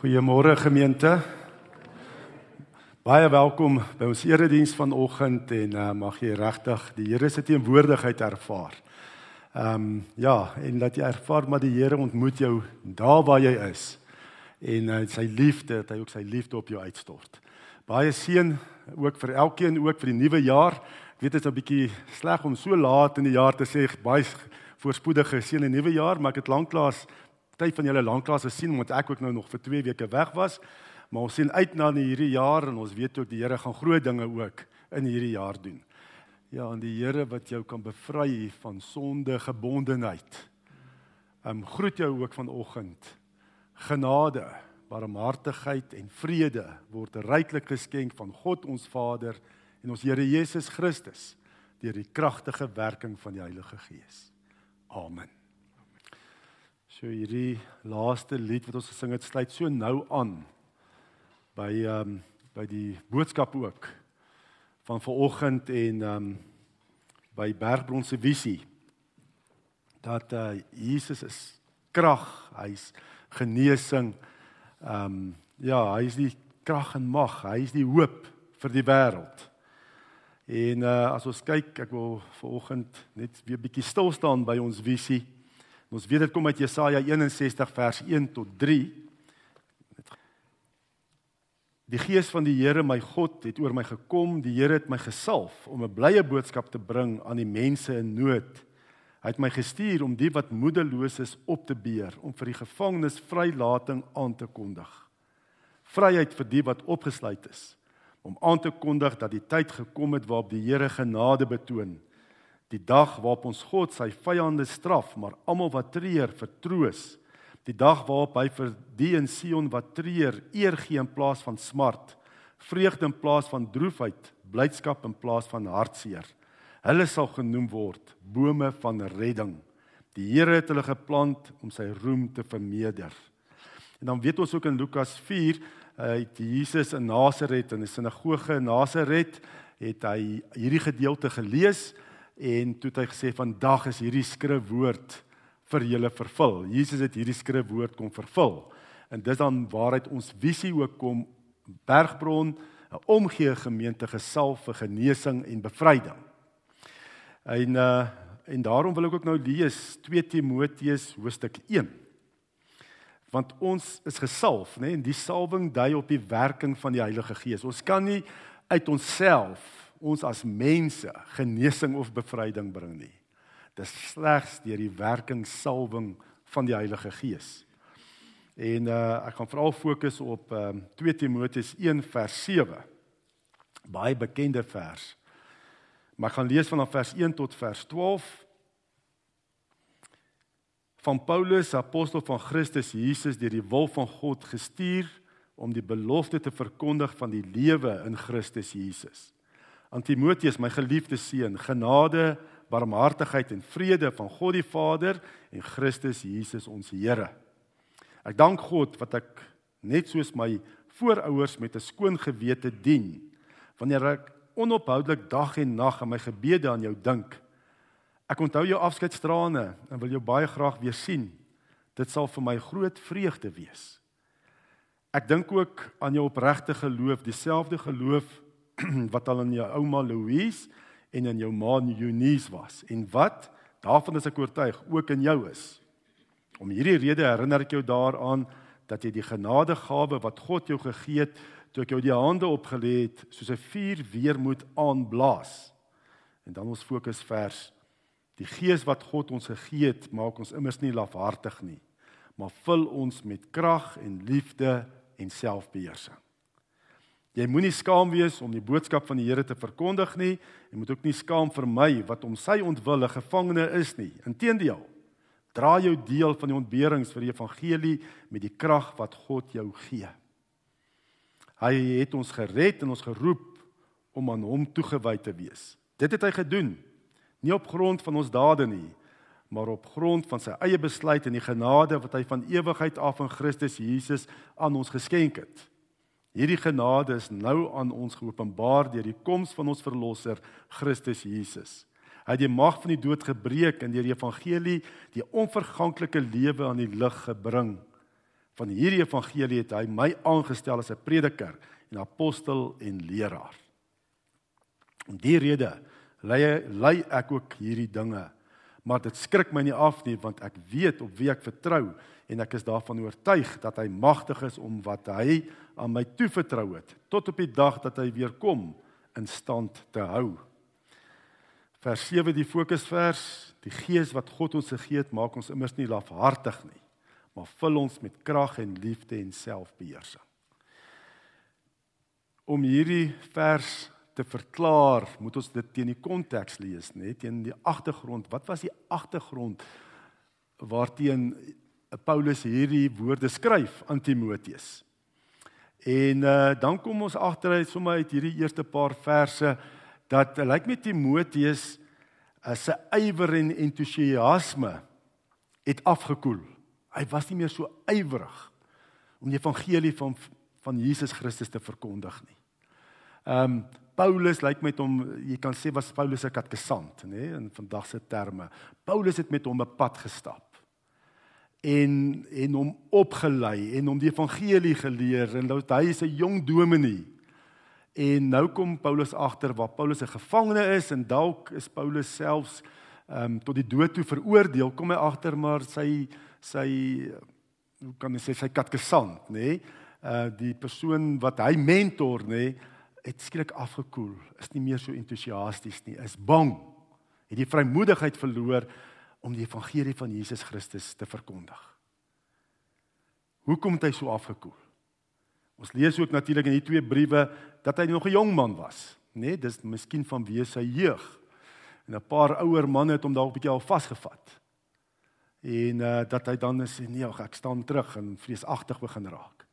Goeiemôre gemeente. Baie welkom by ons erediens vanoggend en uh, mag jy regtig die Here se teenwoordigheid ervaar. Ehm um, ja, en dat jy ervaar maar die Here ontmoet jou daar waar jy is en uh, sy liefde, dat hy ook sy liefde op jou uitstort. Baie seën ook vir elkeen ook vir die nuwe jaar. Ek weet dit is 'n bietjie sleg om so laat in die jaar te sê baie voorspoedige seën in die nuwe jaar, maar ek het lanklaas party van julle lanklaas gesien omdat ek ook nou nog vir 2 weke weg was. Maar ons sien uit na hierdie jaar en ons weet ook die Here gaan groot dinge ook in hierdie jaar doen. Ja, en die Here wat jou kan bevry van sonde gebondenheid. Ehm um, groet jou ook vanoggend. Genade, barmhartigheid en vrede word ryklik geskenk van God ons Vader en ons Here Jesus Christus deur die kragtige werking van die Heilige Gees. Amen. So hierdie laaste lied wat ons gesing het, sluit so nou aan by ehm um, by die boodskap ook van vanoggend en ehm um, by Bergbron se visie dat uh, Jesus is krag, hy's genesing. Ehm um, ja, hy is die krag en mag, hy is die hoop vir die wêreld. En uh, as ons kyk, ek wil vanoggend net weer bietjie stil staan by ons visie. Ons weet dit kom uit Jesaja 61 vers 1 tot 3. Die gees van die Here my God het oor my gekom. Die Here het my gesalf om 'n blye boodskap te bring aan die mense in nood. Hy het my gestuur om die wat moedeloos is op te beer, om vir die gevangenes vrylating aan te kondig. Vryheid vir die wat opgesluit is, om aan te kondig dat die tyd gekom het waarop die Here genade betoon Die dag waarop ons God sy vyande straf, maar almal wat treur vertroos. Die dag waarop hy vir die in Sion wat treur eer gee in plaas van smart, vreugde in plaas van droefheid, blydskap in plaas van hartseer. Hulle sal genoem word bome van redding. Die Here het hulle geplant om sy roem te vermeerder. En dan weet ons ook in Lukas 4, uit Jesus in Nasaret in die sinagoge in Nasaret, het hy hierdie gedeelte gelees en toe het hy gesê vandag is hierdie skrifwoord vir julle vervul. Jesus het hierdie skrifwoord kom vervul. En dis dan waaruit ons visie ook kom Bergbron, 'n omgee gemeente gesalf vir genesing en bevryding. En uh en daarom wil ek ook nou lees 2 Timoteus hoofstuk 1. Want ons is gesalf, nê, nee, en die salwing dui op die werking van die Heilige Gees. Ons kan nie uit onsself ons as mense genesing of bevryding bring nie. Dis slegs deur die werking salwing van die Heilige Gees. En uh ek gaan veral fokus op um, 2 Timoteus 1 vers 7. Baie bekende vers. Maar ek gaan lees vanaf vers 1 tot vers 12 van Paulus, apostel van Christus Jesus deur die wil van God gestuur om die belofte te verkondig van die lewe in Christus Jesus aan Timoteus my geliefde seun genade barmhartigheid en vrede van God die Vader en Christus Jesus ons Here. Ek dank God wat ek net soos my voorouers met 'n skoon gewete dien wanneer ek onophoudelik dag en nag in my gebede aan jou dink. Ek onthou jou afskeidstrane en wil jou baie graag weer sien. Dit sal vir my groot vreugde wees. Ek dink ook aan jou opregte geloof, dieselfde geloof wat al in jou ouma Louise en in jou ma Eunice was en wat daarvan is ek oortuig ook in jou is. Om hierdie rede herinner ek jou daaraan dat jy die genadegawe wat God jou gegee het toe ek jou die hande opgelê het soos 'n vuur weer moet aanblaas. En dan ons fokus vers die gees wat God ons gegee het maak ons immers nie lafhartig nie maar vul ons met krag en liefde en selfbeheersing. Jy moenie skaam wees om die boodskap van die Here te verkondig nie. Jy moet ook nie skaam vir my wat om sy ontwille gevangene is nie. Inteendeel, dra jou deel van die ontberings vir die evangelie met die krag wat God jou gee. Hy het ons gered en ons geroep om aan hom toegewy te wees. Dit het hy gedoen nie op grond van ons dade nie, maar op grond van sy eie besluit en die genade wat hy van ewigheid af in Christus Jesus aan ons geskenk het. Hierdie genade is nou aan ons geopenbaar deur die koms van ons verlosser Christus Jesus. Hy het die mag van die dood gebreek en deur die evangelie die onverganklike lewe aan die lig gebring. van hierdie evangelie het hy my aangestel as 'n prediker en apostel en leraar. Om die rede lei lei ek ook hierdie dinge, maar dit skrik my nie af nie want ek weet op wie ek vertrou en ek is daarvan oortuig dat hy magtig is om wat hy aan my toevertrou het tot op die dag dat hy weer kom in stand te hou. Vers 7 die fokusvers, die gees wat God ons gegee het, maak ons immers nie lafhartig nie, maar vul ons met krag en liefde en selfbeheersing. Om hierdie vers te verklaar, moet ons dit teen die konteks lees, net teen die agtergrond. Wat was die agtergrond waarteen Paulus hierdie woorde skryf aan Timoteus? En uh, dan kom ons agteruit sommer uit hierdie eerste paar verse dat lyk like met Timoteus uh, se ywer en entoesiasme het afgekoel. Hy was nie meer so ywerig om die evangelie van van Jesus Christus te verkondig nie. Ehm um, Paulus lyk like met hom, jy kan sê was Paulus 'n katkesant, nê, nee, in vandag se terme. Paulus het met hom 'n pad gestap en en hom opgelei en hom die evangelie geleer en nou hy is 'n jong dominee En nou kom Paulus agter waar Paulus 'n gevangene is en dalk is Paulus selfs ehm um, tot die dood toe veroordeel. Kom hy agter maar sy sy hoe kan ek sê sy katkesant, nê? Nee? Uh die persoon wat hy mentor, nê, nee, het skielik afgekoel. Is nie meer so entoesiasties nie. Is bang. Het die vrymoedigheid verloor om die evangelie van Jesus Christus te verkondig. Hoekom het hy so afgekoel? Ons lees ook natuurlik in die twee briewe dat hy nog 'n jong man was, né? Nee, dis miskien vanweë sy jeug. En 'n paar ouer manne het hom dalk 'n bietjie al vasgevat. En uh dat hy dan sê nee, ek staan terug en vreesagtig begin raak.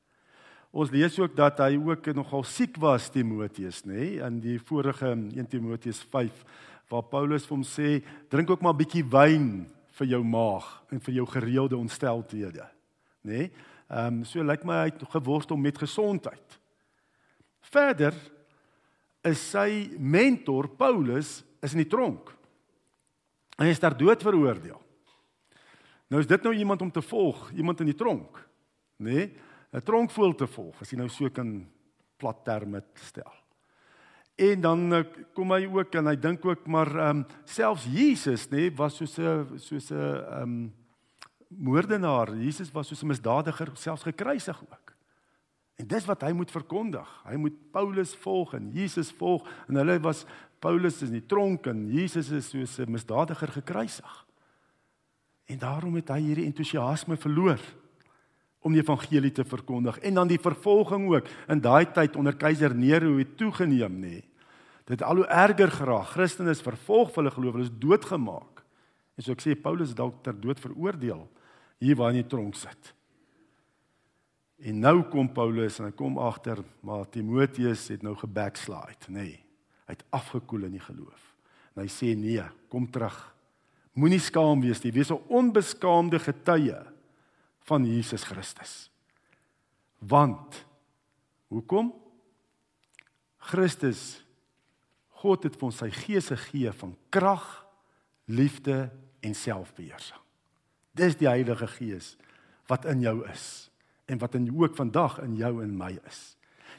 Ons lees ook dat hy ook nogal siek was Timoteus, nê? Nee, in die vorige 1 Timoteus 5 waar Paulus vir hom sê, drink ook maar 'n bietjie wyn vir jou maag en vir jou gereelde ontsteltehede, nê? Nee? Ehm um, so lyk my hy geworstel met gesondheid. Verder is sy mentor Paulus is in die tronk. Hy is daar dood veroordeel. Nou is dit nou iemand om te volg, iemand in die tronk, nê? Nee, 'n tronkvoël te volg, as jy nou so kan plat terme stel. En dan eh, kom hy ook en hy dink ook maar ehm um, selfs Jesus nê nee, was soos 'n soos 'n ehm um, moordenaar. Jesus was soos 'n misdadiger, selfs gekruisig ook. En dis wat hy moet verkondig. Hy moet Paulus volg en Jesus volg en hulle was Paulus is in die tronk en Jesus is soos 'n misdadiger gekruisig. En daarom het hy hierdie entoesiasme verloor om die evangelie te verkondig en dan die vervolging ook in daai tyd onder keiser Nero het toegeneem nê. Dit al hoe erger geraak. Christene is vervolg vir hulle geloof, hulle is doodgemaak. En so ek sê Paulus is dalk ter dood veroordeel hier waar hy tronk sit. En nou kom Paulus en hy kom agter maar Timoteus het nou gebackslide, nê. Nee, hy het afgekoel in die geloof. En hy sê nee, kom terug. Moenie skaam wees nie, wees 'n onbeskaamde getuie van Jesus Christus. Want hoekom? Christus God het vir ons sy gees gegee van krag, liefde en selfbeheersing. Dis die Heilige Gees wat in jou is en wat in ook vandag in jou en my is.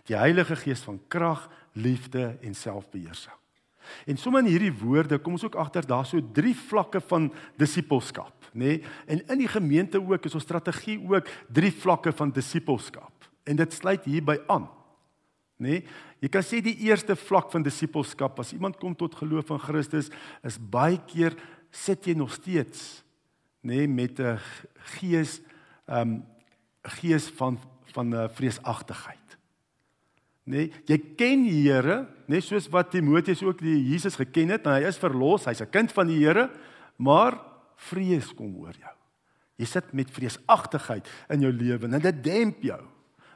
Die Heilige Gees van krag, liefde en selfbeheersing. En sommer in hierdie woorde kom ons ook agter daar so drie vlakke van disippelskap, nê? Nee? En in die gemeente ook is ons strategie ook drie vlakke van disippelskap. En dit sluit hierby aan. Nê? Nee? Jy kan sê die eerste vlak van disippelskap as iemand kom tot geloof in Christus is baie keer sit jy nog steeds nê nee, met 'n gees ehm um, gees van van 'n uh, vreesagtigheid. Nê, nee, jy ken die Here, net soos wat Timoteus ook die Jesus geken het, en hy is verlos, hy's 'n kind van die Here, maar vrees kom oor jou. Jy sit met vreesagtigheid in jou lewe en dit demp jou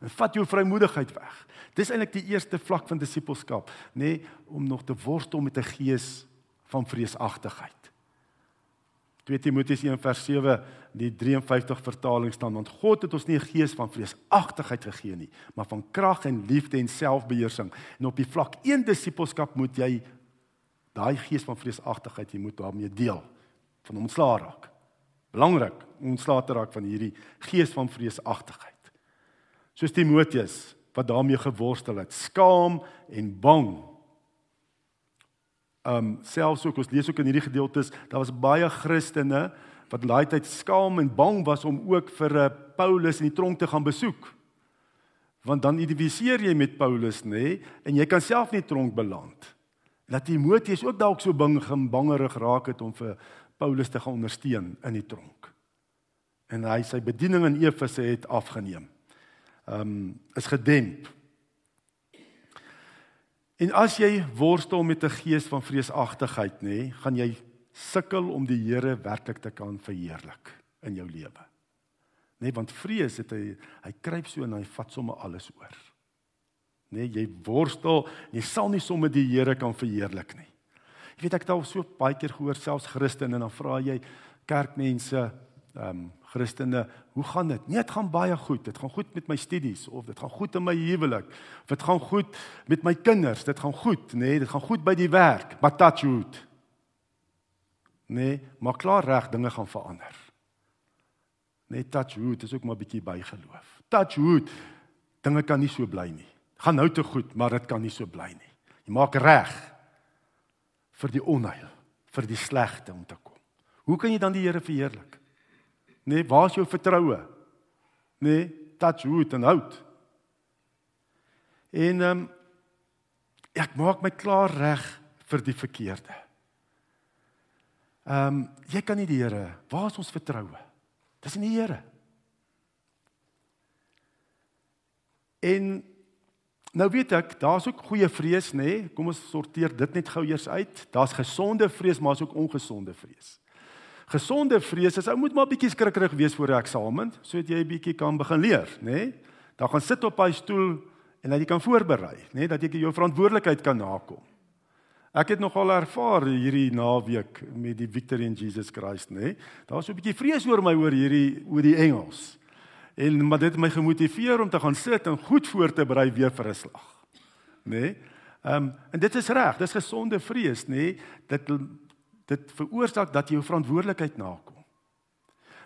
en vat jou vrymoedigheid weg. Dis eintlik die eerste vlak van disippelskap, nê, nee, om nog te worstel met 'n gees van vreesagtigheid. 2 Timoteus 1:7 die 53 vertaling staan want God het ons nie 'n gees van vreesagtigheid gegee nie, maar van krag en liefde en selfbeheersing. En op die vlak 1 disippelskap moet jy daai gees van vreesagtigheid jy moet daarmee deel van ontslaa raak. Belangrik om ontslaa te raak van hierdie gees van vreesagtigheid. Soos Timoteus wat daarmee geworstel het, skaam en bang. Um selfs ook ons lees ook in hierdie gedeeltes, daar was baie Christene wat daai tyd skaam en bang was om ook vir eh, Paulus in die tronk te gaan besoek. Want dan identifiseer jy met Paulus, nê, nee, en jy kan self in die tronk beland. Dat Timoteus ook dalk so bang gembangerig raak het om vir Paulus te gaan ondersteun in die tronk. En hy sy bediening in Efese het afgeneem. Ehm um, is gedemp. En as jy worstel met 'n gees van vreesagtigheid, nê, nee, gaan jy sukkel om die Here werklik te kan verheerlik in jou lewe. Nee, want vrees het hy hy kruip so en hy vat sommer alles oor. Nee, jy worstel, jy sal nie sommer die Here kan verheerlik nie. Jy weet ek het al so baie keer gehoor selfs Christene en dan vra jy kerkmense, ehm um, Christene, hoe gaan dit? Nee, dit gaan baie goed. Dit gaan goed met my studies of dit gaan goed in my huwelik. Of dit gaan goed met my kinders. Dit gaan goed, nê? Nee, dit gaan goed by die werk. Maar touch wood. Nee, maar klaar reg dinge gaan verander. Net touch wood is ook maar bietjie bygeloof. Touch wood. Dinge kan nie so bly nie. Gaan nou te goed, maar dit kan nie so bly nie. Jy maak reg vir die onheil, vir die slegte om te kom. Hoe kan jy dan die Here verheerlik? Nee, waar is jou vertroue? Nee, touch wood en hout. En ehm um, ek maak my klaar reg vir die verkeerde. Ehm um, jy kan nie die Here, waar is ons vertroue? Dis in die Here. En nou weet ek, daar's ook goeie vrees, nê? Nee? Kom ons sorteer dit net gou eers uit. Daar's gesonde vrees, maar daar's ook ongesonde vrees. Gesonde vrees is ou moet maar bietjie skrikkerig wees voor 'n eksamen, sodat jy 'n bietjie kan begin leer, nê? Nee? Dan gaan sit op hy stoel en dat jy kan voorberei, nê, nee? dat jy jou verantwoordelikheid kan nakom. Ek het nogal ervaar hierdie naweek met die Victory in Jesus Christ, nê. Nee? Daar's so 'n bietjie vrees oor my oor hierdie oor die Engels. En maar dit het my gemotiveer om te gaan sit en goed voor te berei weer vir 'n slag. Nê? Nee? Ehm um, en dit is reg, dis gesonde vrees, nê. Nee? Dit dit veroorsaak dat jy jou verantwoordelikheid nakom.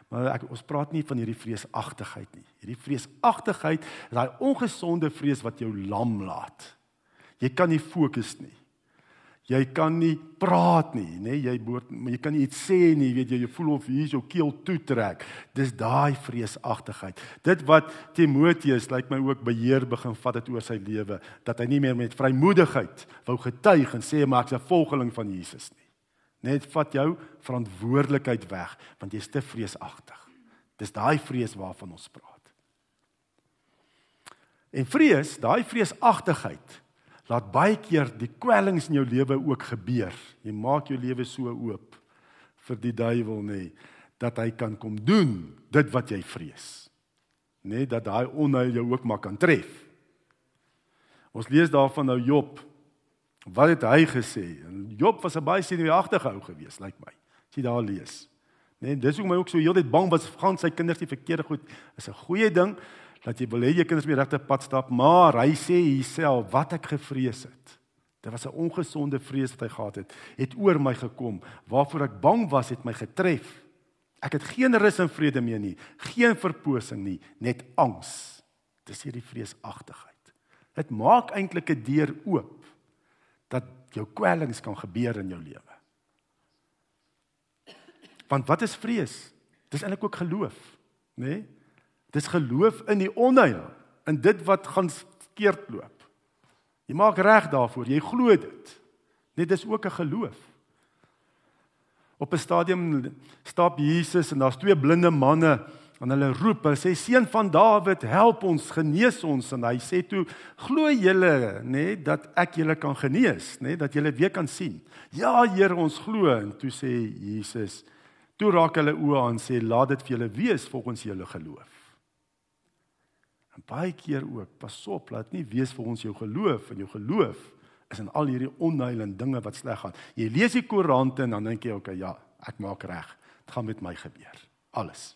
Maar ek ons praat nie van hierdie vreesagtigheid nie. Hierdie vreesagtigheid is daai ongesonde vrees wat jou lam laat. Jy kan nie fokus nie. Jy kan nie praat nie, nê? Jy behoort jy kan nie iets sê nie, weet jy, jy voel of hier jou keel toe trek. Dis daai vreesagtigheid. Dit wat Timoteus lyk my ook beheer begin vat het oor sy lewe, dat hy nie meer met vrymoedigheid wou getuig en sê maar ek's 'n volgeling van Jesus nie. Net vat jou verantwoordelikheid weg, want jy's te vreesagtig. Dis daai vrees waarvan ons praat. En vrees, daai vreesagtigheid laat baie keer die kwellings in jou lewe ook gebeur. Jy maak jou lewe so oop vir die duiwel nê dat hy kan kom doen dit wat jy vrees. Nê dat daai onheil jou ook maar kan tref. Ons lees daarvan nou Job. Wat het hy gesê? En Job was 'n baie senuweeagtige ou gewees, lyk like my. As jy daar lees. Nê, dis hoekom hy ook so heeltyd bang was gaan sy kinders die verkeerde goed. Is 'n goeie ding dat jy wil hê jou kinders moet regte pad stap, maar hy sê homself wat ek gevrees het. Dit was 'n ongesonde vrees wat hy gehad het, het oor my gekom. Waarvoor ek bang was, het my getref. Ek het geen rus en vrede meer nie, geen verposing nie, net angs. Dis hierdie vreesagtigheid. Dit maak eintlik 'n deur oop dat jou kwellings kan gebeur in jou lewe. Want wat is vrees? Dis eintlik ook geloof, né? Nee? Dis geloof in die onheil, in dit wat gaan skeerd loop. Jy maak reg daarvoor, jy glo dit. Net dis ook 'n geloof. Op 'n stadium stap Jesus en daar's twee blinde manne en hulle roep, hulle sê seun van Dawid, help ons, genees ons en hy sê toe, glo julle, nê, nee, dat ek julle kan genees, nê, nee, dat julle weer kan sien. Ja, Here, ons glo en toe sê Jesus, toe raak hulle oë aan sê laat dit vir julle wees volgens julle geloof. En baie keer ook, pas op, laat nie wees vir ons jou geloof en jou geloof is in al hierdie onheil en dinge wat sleg gaan. Jy lees die koerante en dan dink jy, okay, ja, ek maak reg. Dit gaan met my gebeur. Alles.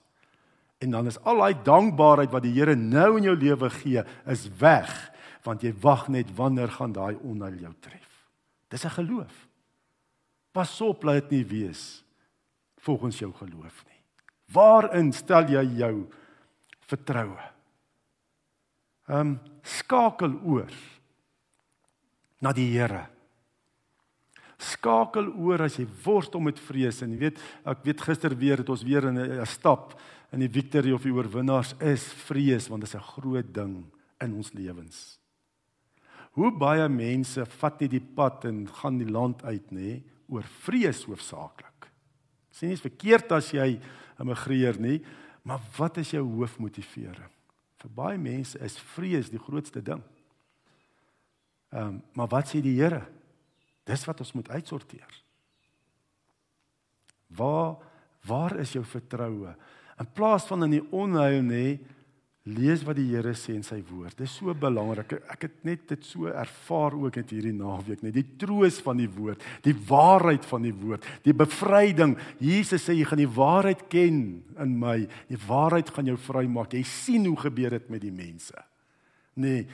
En dan is al daai dankbaarheid wat die Here nou in jou lewe gee, is weg, want jy wag net wanneer gaan daai onheil jou tref. Dis 'n geloof. Pas op, laat dit nie wees volgens jou geloof nie. Waarin stel jy jou vertroue? Ehm um, skakel oor na die Here. Skakel oor as jy worstel met vrees en jy weet ek weet gister weer het ons weer in 'n stap in die victory of die oorwinnaars is vrees want dit is 'n groot ding in ons lewens. Hoe baie mense vat nie die pad en gaan die land uit nê oor vrees hoofsaaklik. Sien nie is verkeerd as jy immigreer nie, maar wat is jou hoofmotivering? Vir baie mense is vrees die grootste ding. Ehm, um, maar wat sê die Here? Dis wat ons moet uitsorteer. Waar waar is jou vertroue? In plaas van in die onheil nê, lees wat die Here sê in sy woord. Dis so belangrik. Ek het net dit so ervaar ook net hierdie naweek net die troos van die woord, die waarheid van die woord, die bevryding. Jesus sê jy gaan die waarheid ken in my. Die waarheid gaan jou vrymaak. Jy sien hoe gebeur dit met die mense. Nee.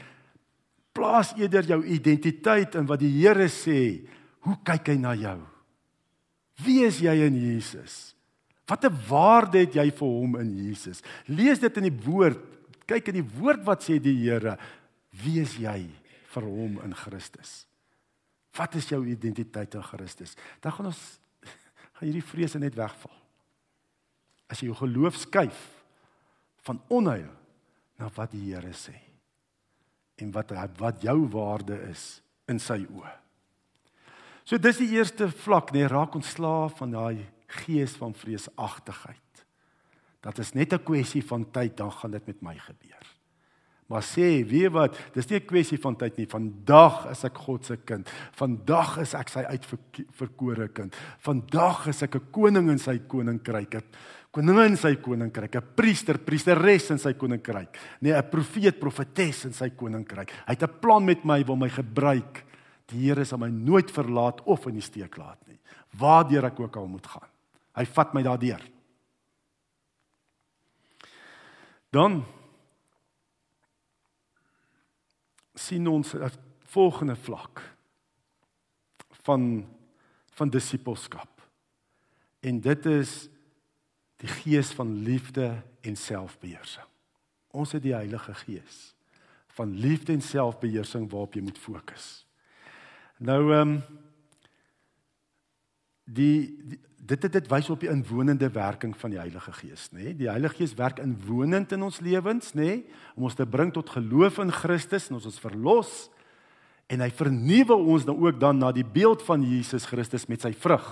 Plaas eerder jou identiteit in wat die Here sê. Hoe kyk hy na jou? Wie is jy in Jesus? Watter waarde het jy vir hom in Jesus? Lees dit in die woord kyk in die woord wat sê die Here, wie is jy vir hom in Christus? Wat is jou identiteit in Christus? Dan gaan ons gaan hierdie vrese net wegval. As jy jou geloof skuif van onheil na wat die Here sê en wat wat jou waarde is in sy oë. So dis die eerste vlak, nee, raak ontslaaf van daai gees van vreesagtigheid. Dat is net 'n kwessie van tyd dan gaan dit met my gebeur. Maar sê, weet wat, dis nie 'n kwessie van tyd nie. Vandag is ek God se kind. Vandag is ek sy uitverkore kind. Vandag is ek 'n koning in sy koninkryk. 'n Koningin in sy koninkryk, 'n priester, priesteres in sy koninkryk. Nee, 'n profeet, profetes in sy koninkryk. Hy het 'n plan met my, wil my gebruik. Die Here sal my nooit verlaat of in die steek laat nie. Waardeur ek ook al moet gaan. Hy vat my daardeur. Dan sien ons 'n volgende vlak van van disippelskap. En dit is die gees van liefde en selfbeheersing. Ons het die Heilige Gees van liefde en selfbeheersing waarop jy moet fokus. Nou ehm um, die, die dit dit dit wys op die inwonende werking van die Heilige Gees, nê? Nee? Die Heilige Gees werk inwonend in ons lewens, nê? Nee? Om ons te bring tot geloof in Christus en ons is verlos en hy vernuwe ons dan ook dan na die beeld van Jesus Christus met sy vrug.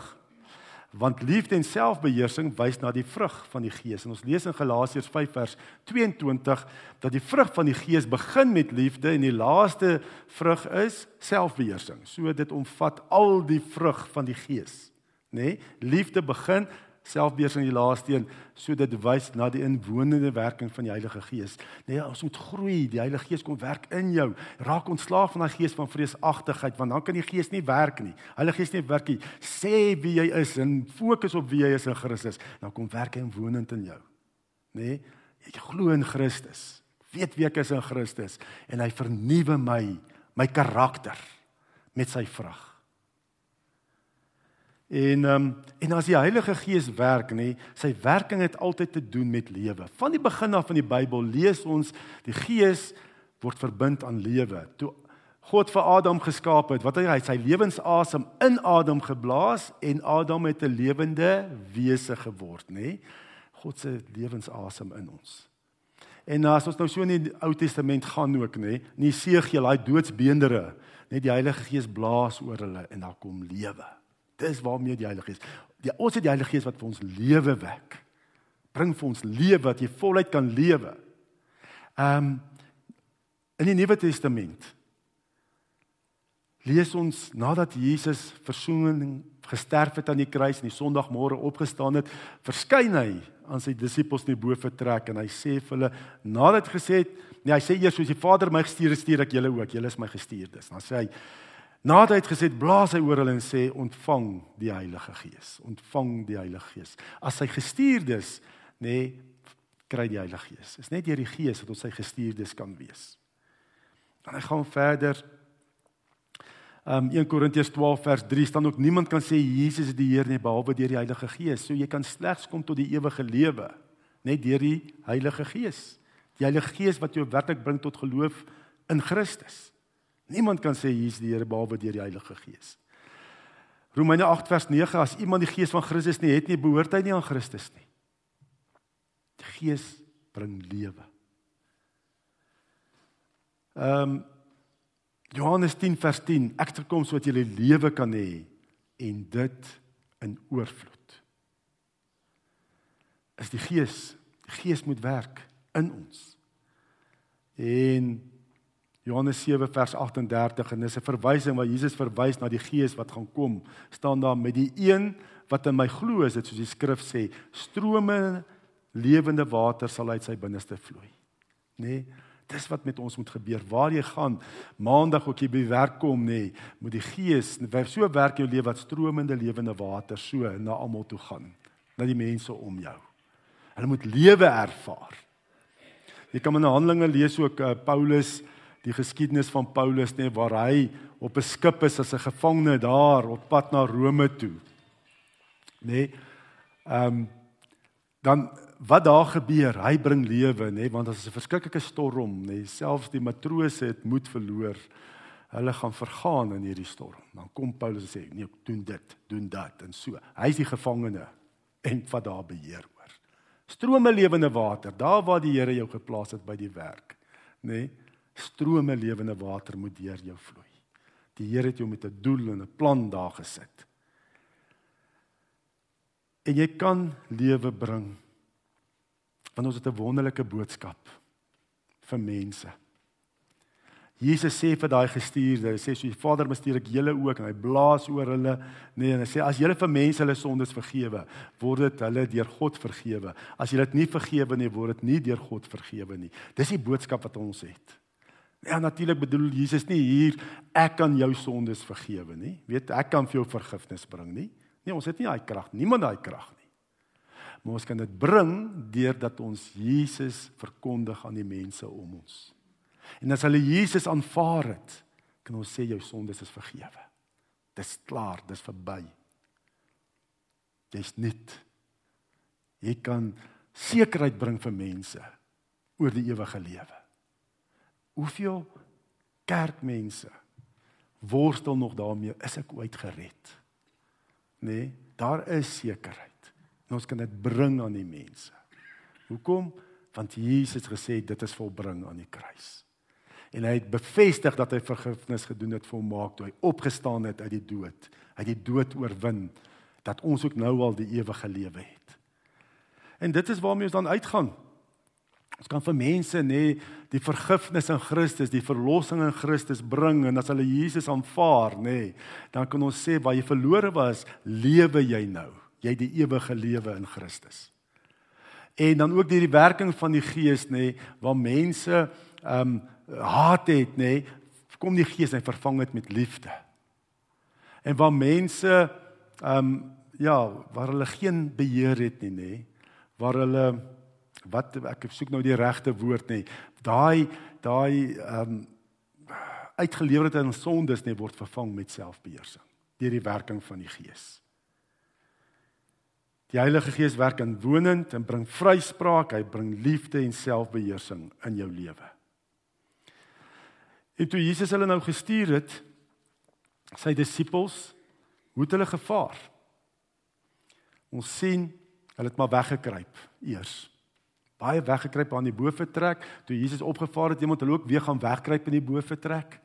Want liefde en selfbeheersing wys na die vrug van die Gees. En ons lees in Galasiërs 5 vers 22 dat die vrug van die Gees begin met liefde en die laaste vrug is selfbeheersing. So dit omvat al die vrug van die Gees nê? Nee, liefde begin selfbeheersing die laaste een sodat dit wys na die inwonende werking van die Heilige Gees. Nee, ons moet groei, die Heilige Gees kom werk in jou. Raak ontslaaf van daai gees van vreesagtigheid want dan kan die Gees nie werk nie. Heilige Gees nie werk nie. Sê wie jy is en fokus op wie jy is in Christus. Dan kom werk hy inwonend in jou. Nê? Nee, jy glo in Christus. Weet wie ek is in Christus en hy vernuwe my, my karakter met sy vrug. En ehm um, en as die Heilige Gees werk nê, sy werking het altyd te doen met lewe. Van die begin af van die Bybel lees ons die Gees word verbind aan lewe. Toe God vir Adam geskaap het, wat hy sy lewensasem in Adam geblaas en Adam het 'n lewende wese geword, nê? God se lewensasem in ons. En as ons nou so in die Ou Testament gaan ook, nê, in Jesegiel, daai doodsbeendere, net die Heilige Gees blaas oor hulle en daar kom lewe. Dis waarmee die Heilige Gees. Die ons het die Heilige Gees wat vir ons lewe wek. Bring vir ons lewe wat jy voluit kan lewe. Ehm um, in die Nuwe Testament lees ons nadat Jesus versoening gesterf het aan die kruis en die Sondagmôre opgestaan het, verskyn hy aan sy disippels in die bo vertrek en hy sê vir hulle nadat gesê het, nee hy sê eers soos die Vader my gestuur het, stuur ek julle ook. Julle is my gestuurdes. Dan sê hy Nadat hy het gesê blaas hy oor hulle en sê ontvang die Heilige Gees. Ontvang die Heilige Gees. As sy gestuurdes nê nee, kry die Heilige Gees. Is net deur die Gees wat ons sy gestuurdes kan wees. Dan hy gaan verder. Um 1 Korintiërs 12 vers 3 staan ook niemand kan sê Jesus is die Here nie behalwe deur die Heilige Gees. So jy kan slegs kom tot die ewige lewe net deur die Heilige Gees. Die Heilige Gees wat jou werklik bring tot geloof in Christus. Niemand kan sê hier is die Here behalwe deur die Heilige Gees. Romeine 8 vers 9 as iemand die gees van Christus nie het nie, behoort hy nie aan Christus nie. Die gees bring lewe. Ehm um, Johannes 10 vers 10 ek het gekom sodat jy lewe kan hê en dit in oorvloed. Is die gees, die gees moet werk in ons. En Johannes 7 vers 38 en dis 'n verwysing waar Jesus verwys na die Gees wat gaan kom. staan daar met die een wat in my glo, is dit soos die skrif sê, strome lewende water sal uit sy binneste vloei. Nê? Nee, dis wat met ons moet gebeur. Waar jy gaan, maandag ook jy by werk kom, nê, nee, moet die Gees, so werk jou lewe wat stromende lewende water so na almal toe gaan, na die mense om jou. Hulle moet lewe ervaar. Jy kan in Handelinge lees ook uh, Paulus die geskiedenis van Paulus nê waar hy op 'n skip is as 'n gevangene daar op pad na Rome toe. Nê? Ehm um, dan wat daar gebeur, hy bring lewe nê want as 'n verskriklike storm nê, selfs die matrose het moed verloor. Hulle gaan vergaan in hierdie storm. Dan kom Paulus en sê, "Nee, doen dit, doen dat." En so. Hy is die gevangene en wat daar beheer oor. Strome lewende water, daar waar die Here jou geplaas het by die werk, nê? Nee, strome lewende water moet deur jou vloei. Die Here het jou met 'n doel en 'n plan daar gesit. En jy kan lewe bring. Want ons het 'n wonderlike boodskap vir mense. Jesus sê vir daai gestuurde, hy sê so die Vader bestuur ek julle ook en hy blaas oor hulle, nee en hy sê as julle vir mense hulle sondes vergewe, word dit hulle deur God vergewe. As jy dit nie vergewe nie, word dit nie deur God vergewe nie. Dis die boodskap wat ons het. Ja natuurlik bedoel Jesus nie hier ek kan jou sondes vergewe nie. Weet ek kan vir jou vergifnis bring nie. Nee, ons het nie daai krag, niemand daai krag nie. Maar ons kan dit bring deurdat ons Jesus verkondig aan die mense om ons. En as hulle Jesus aanvaar het, kan ons sê jou sondes is vergewe. Dis klaar, dis verby. Jy's net jy kan sekerheid bring vir mense oor die ewige lewe. Hoeveel kerkmense worstel nog daarmee is ek ooit gered? Nee, daar is sekerheid. En ons kan dit bring aan die mense. Hoekom? Want Jesus gesê dit is volbring aan die kruis. En hy het bevestig dat hy vergifnis gedoen het volmaak toe hy opgestaan het uit die dood. Hy het die dood oorwin dat ons ook nou al die ewige lewe het. En dit is waarmee ons dan uitgaan. Ons kan vir mense nê die vergifnis in Christus, die verlossing in Christus bring en as hulle Jesus aanvaar nê, dan kan ons sê waar jy verlore was, lewe jy nou. Jy het die ewige lewe in Christus. En dan ook deur die werking van die Gees nê, waar mense ehm um, haat het nê, kom die Gees en vervang dit met liefde. En waar mense ehm um, ja, waar hulle geen beheer het nie nê, waar hulle wat ek soek nou die regte woord nê. Daai daai ehm um, uitgelewer in sondes nê word vervang met selfbeheersing deur die werking van die Gees. Die Heilige Gees werk inwonend en bring vryspraak, hy bring liefde en selfbeheersing in jou lewe. En toe Jesus hulle nou gestuur het, sy disippels, hoe het hulle gevaar? Ons sien hulle het maar weggekruip eers baie weggekruip aan die boefretrek toe Jesus opgevaar het iemand hulle ook weer gaan wegkruip in die boefretrek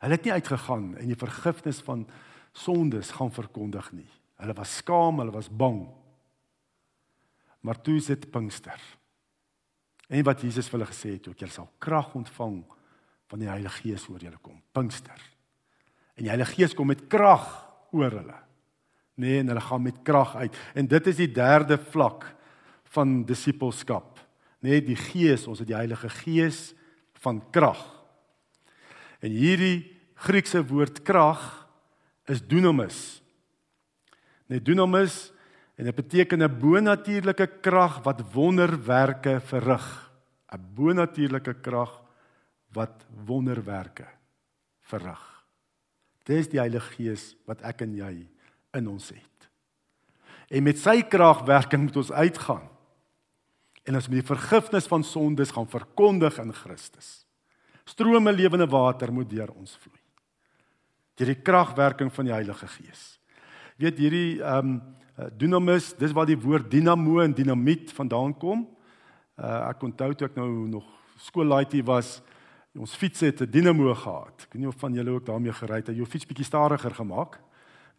hulle het nie uitgegaan en die vergifnis van sondes gaan verkondig nie. Hulle was skaam hulle was bang. Maar toe is dit Pinkster. En wat Jesus vir hulle gesê het ook julle sal krag ontvang van die Heilige Gees oor julle kom. Pinkster. En die Heilige Gees kom met krag oor hulle. Nee en hulle gaan met krag uit. En dit is die derde vlak van disippelskap net die Gees, ons het die Heilige Gees van krag. En hierdie Griekse woord krag is dunamis. Net dunamis en dit beteken 'n bonatuurlike krag wat wonderwerke verrig. 'n Bonatuurlike krag wat wonderwerke verrig. Dis die Heilige Gees wat ek en jy in ons het. En met sy kragwerking moet ons uitgaan en ons moet die vergifnis van sondes gaan verkondig in Christus. Strome lewende water moet deur ons vloei. Deur die kragwerking van die Heilige Gees. Weet hierdie ehm um, dunamis, dis waar die woord dinamo en dinamiet vandaan kom. Uh ek onthou toe ek nou nog skoollaaitjie was, ons fiets het 'n dinamo gehad. Ek weet nie of van julle ook daarmee gery het. Jy jou fiets bietjie stadiger gemaak.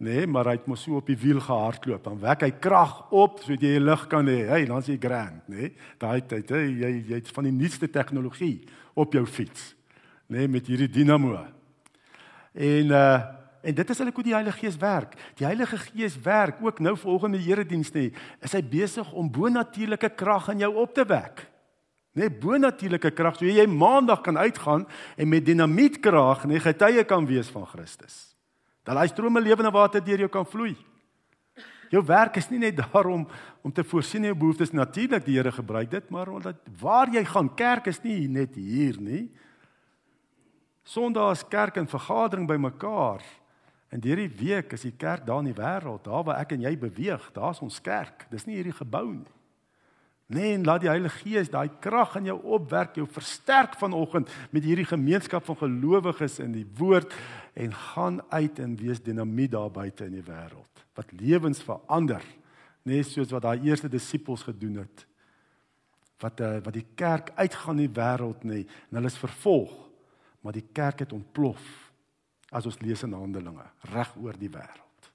Nee, maar hy het mos so op die wiel gehardloop. Dan wek hy krag op sodat jy lig kan hê. Hey, dan's jy grand, nê? Nee? Daai tyd, hey, jy jy het van die nuutste tegnologie op jou fiets. Nê, nee, met hierdie dinamo. En uh en dit is eintlik hoe die Heilige Gees werk. Die Heilige Gees werk ook nou volgende erediens nê. Is hy besig om bonatuurlike krag in jou op te wek? Nê, nee, bonatuurlike krag so jy maandag kan uitgaan en met dinamietkrag nê getuie kan wees van Christus. Dat hy strome lewende water deur jou kan vloei. Jou werk is nie net daarom om te voorsien jou behoeftes natuurlik die Here gebruik dit, maar omdat waar jy gaan kerk is nie net hier nie. Sondag is kerk en vergadering bymekaar. En deur die week is die kerk daar in die wêreld, daar waar ek en jy beweeg, daar's ons kerk. Dis nie hierdie gebou nie. Nee, en laat die Heilige Gees daai krag in jou opwerk, jou versterk vanoggend met hierdie gemeenskap van gelowiges in die woord en gaan uit en wees dinamiet daar buite in die wêreld wat lewens verander, net soos wat daai eerste disippels gedoen het. Wat uh, wat die kerk uitgaan in die wêreld nê en hulle is vervolg, maar die kerk het ontplof as ons lees in Handelinge reg oor die wêreld.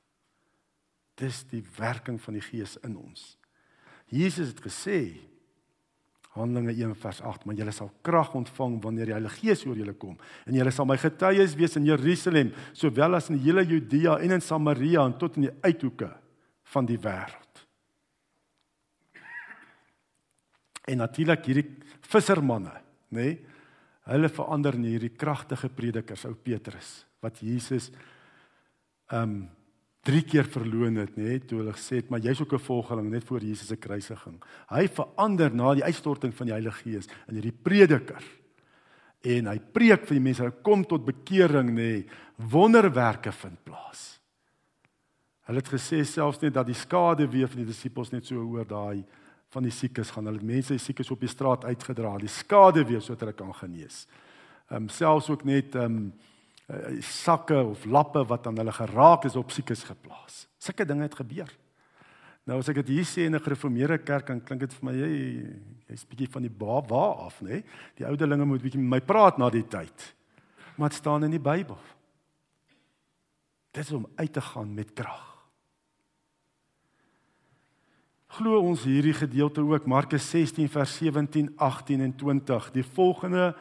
Dis die werking van die Gees in ons. Jesus het gesê Handelinge 1 vers 8, maar julle sal krag ontvang wanneer die Heilige Gees oor julle kom en julle sal my getuies wees in Jerusalem, sowel as in die hele Judea en in Samaria en tot in die uithoeke van die wêreld. En natuurlik hierdie vissermanne, nê? Nee, hulle verander in hierdie kragtige predikers, ou Petrus, wat Jesus ehm um, drie keer verloon het, nê, toe hulle gesê het, maar jy's ook 'n volgeling net voor Jesus se kruisiging. Hy verander na die uitstorting van die Heilige Gees in hierdie prediker. En hy preek vir die mense, hulle kom tot bekering, nê, wonderwerke vind plaas. Hulle het gesê selfs net dat die skade weer van die disippels net so oor daai van die siekes gaan. Hulle mense die siekes op die straat uitgedra, die skade weer sodat hulle kan genees. Ehm um, selfs ook net ehm um, sakke of lappe wat aan hulle geraak is op siekes geplaas. Sulke dinge het gebeur. Nou as ek dit hier sê in 'n gereformeerde kerk dan klink dit vir my jy jy's bietjie van die waar af, nê? Die ouderlinge moet bietjie met my praat na die tyd. Maar dit staan in die Bybel. Dit is om uit te gaan met krag. Glo ons hierdie gedeelte ook Markus 16 vers 17, 18 en 20. Die volgende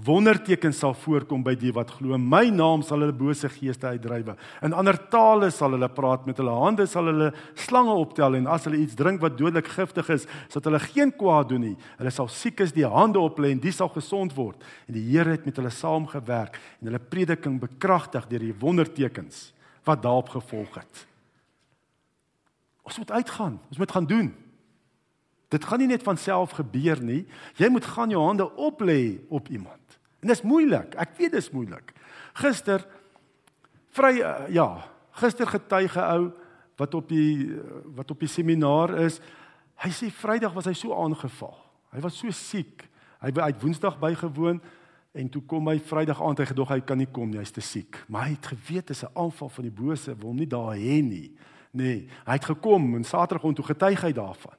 Wondertekens sal voorkom by die wat glo. My naam sal hulle bose geeste uitdrywe. In ander tale sal hulle praat met hulle hande sal hulle slange optel en as hulle iets drink wat dodelik giftig is, sal hulle geen kwaad doen nie. Hulle sal siekes die hande oplê en die sal gesond word. En die Here het met hulle saamgewerk en hulle prediking bekragtig deur die wondertekens wat daarop gevolg het. Ons moet uitgaan. Ons moet gaan doen. Dit gaan nie net van self gebeur nie. Jy moet gaan jou hande oplê op iemand. En dis moeilik. Ek weet dis moeilik. Gister vry uh, ja, gister getuige ou wat op die wat op die seminaar is. Hy sê Vrydag was hy so aangeval. Hy was so siek. Hy het Woensdag bygewoon en toe kom hy Vrydag aand hy gedog hy kan nie kom nie, hy's te siek. Maar hy het geweet dis 'n aanval van die bose, wil hom nie daar hê nie. Nee, hy het gekom en Saterdag ontoe getuig hy daarvan.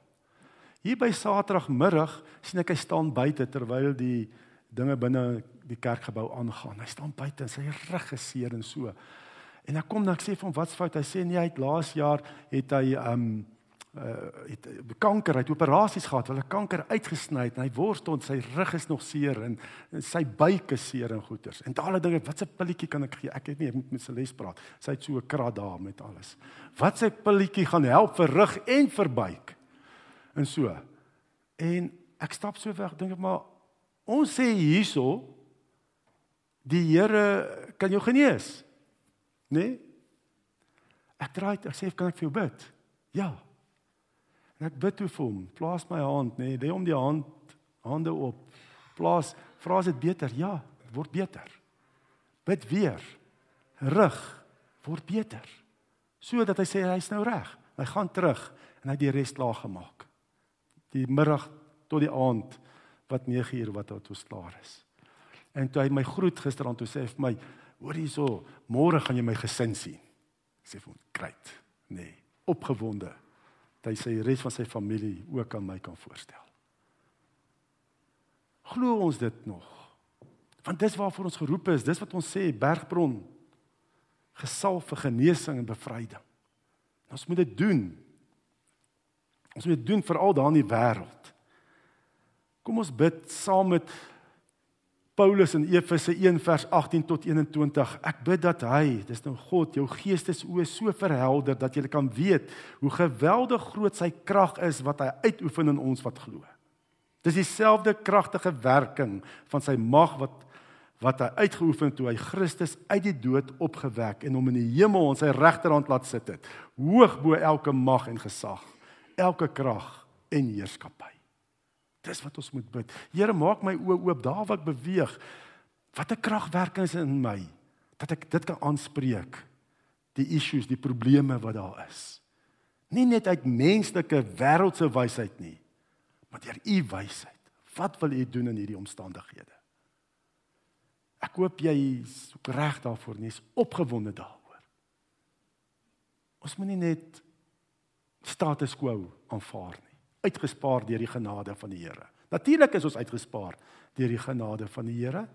Hier by Saterdagmiddag sien ek hy staan buite terwyl die dinge binne die kerkgebou aangaan. Hy staan buite en sy rug geseer en so. En ek kom dan ek sê van wat's fout? Hy sê nee, hy het laas jaar het hy um uh het kanker, hy het operasies gehad, hulle kanker uitgesny en hy worstel en sy rug is nog seer en, en sy buik is seer en goeters. En daai dinge, watse pilletjie kan ek gee? Ek weet nie, ek moet met Celeste praat. Sy het so 'n krat daar met alles. Watse pilletjie gaan help vir rug en vir buik? En so. En ek stap so weg, dink ek maar ons sê hierso Die Here kan jou genees. Né? Nee? Ek draai, ek sê kan ek vir jou bid? Ja. En ek bid toe vir hom. Plaas my hand, nê, nee, lê hom die hand hande op. Plaas, vra as dit beter? Ja, word beter. Bid weer. Rug word beter. Sodat hy sê hy's nou reg. Hy gaan terug en hy die res klaar gemaak. Die middag tot die aand wat 9 uur wat wat ons klaar is. En toe hy my groet gisteraand toe sê hy vir my, hoor hierso, môre gaan jy my gesin sien. Ek sê vir hom, "Great." Nee, opgewonde dat hy sy res van sy familie ook aan my kan voorstel. Glo ons dit nog? Want dis waarvoor ons geroep is, dis wat ons sê, Bergbron gesalf vir genesing en bevryding. Ons moet dit doen. Ons moet dit doen veral daar in die wêreld. Kom ons bid saam met Paulus in Efese 1 vers 18 tot 21. Ek bid dat hy, dis nou God, jou geestesoë so verhelder dat jy kan weet hoe geweldig groot sy krag is wat hy uitoefen in ons wat glo. Dis dieselfde kragtige werking van sy mag wat wat hy uitgeoefen toe hy Christus uit die dood opgewek en hom in die hemel aan sy regterhand laat sit het, hoog bo elke mag en gesag, elke krag en heerskappy. Dis wat ons moet bid. Here, maak my oë oop daar waar ek beweeg. Wat 'n kragwerking is in my dat ek dit kan aanspreek. Die issues, die probleme wat daar is. Nie net uit menslike wêreldse wysheid nie, maar deur u wysheid. Wat wil u doen in hierdie omstandighede? Ek hoop jy is reg daarvoor, is opgewonde daaroor. Ons moenie net status quo aanvaar nie. Uitgespaar deur die genade van die Here. Natuurlik is ons uitgespaar deur die genade van die Here.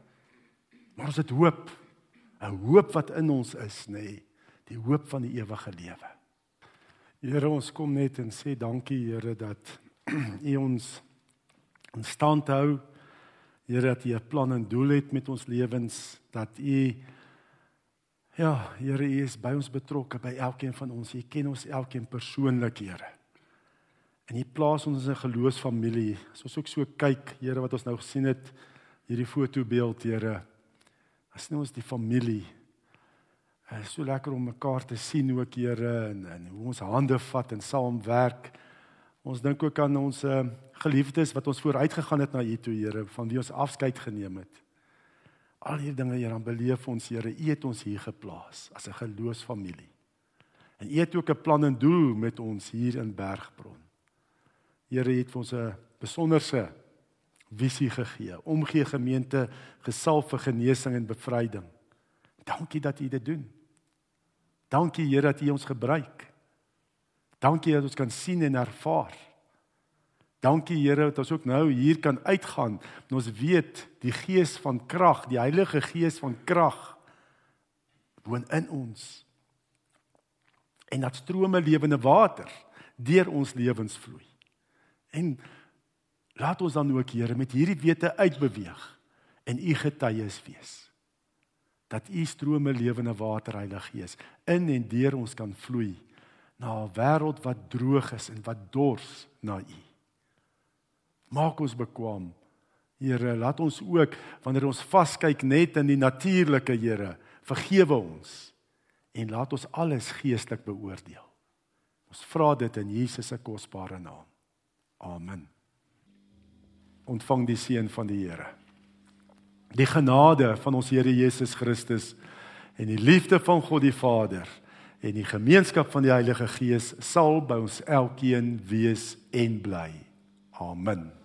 Maar ons het hoop. 'n Hoop wat in ons is, nê, nee, die hoop van die ewige lewe. Here, ons kom net en sê dankie, Here, dat U ons in stand hou Here dat U 'n plan en doel het met ons lewens, dat U ja, Here, U is by ons betrokke, by elkeen van ons. U ken ons elkeen persoonlik, Here. En U plaas ons 'n geloofsfamilie. As ons ook so kyk, Here, wat ons nou gesien het, hierdie fotobeeld, Here. As nou ons die familie Dit is so lekker om mekaar te sien ook Here en, en hoe ons hande vat en saamwerk. Ons dink ook aan ons uh, geliefdes wat ons vooruit gegaan het na U toe, Here, van wie ons afskeid geneem het. Al hierdie dinge, Here, dan beleef ons, Here, U het ons hier geplaas as 'n geloofsfamilie. En U het ook 'n plan en doel met ons hier in Bergbron. Here het vir ons 'n besonderse visie gegee. Omgee gemeente gesalf vir genesing en bevryding. Dankie dat U dit doen. Dankie Here dat U ons gebruik. Dankie dat ons kan sien en ervaar. Dankie Here dat ons ook nou hier kan uitgaan en ons weet die gees van krag, die Heilige Gees van krag woon in ons. En dat strome lewende water deur ons lewens vloei. En laat ons dan ook Here met hierdie wete uitbeweeg en u getuies wees. Dat u strome lewende water Heilige Gees in en deur ons kan vloei na 'n wêreld wat droog is en wat dors na U. Maak ons bekwam. Here, laat ons ook wanneer ons vaskyk net in die natuurlike, Here, vergewe ons en laat ons alles geestelik beoordeel. Ons vra dit in Jesus se kosbare naam. Amen. Ontvang die seën van die Here. Die genade van ons Here Jesus Christus en die liefde van God die Vader en die gemeenskap van die Heilige Gees sal by ons elkeen wees en bly. Amen.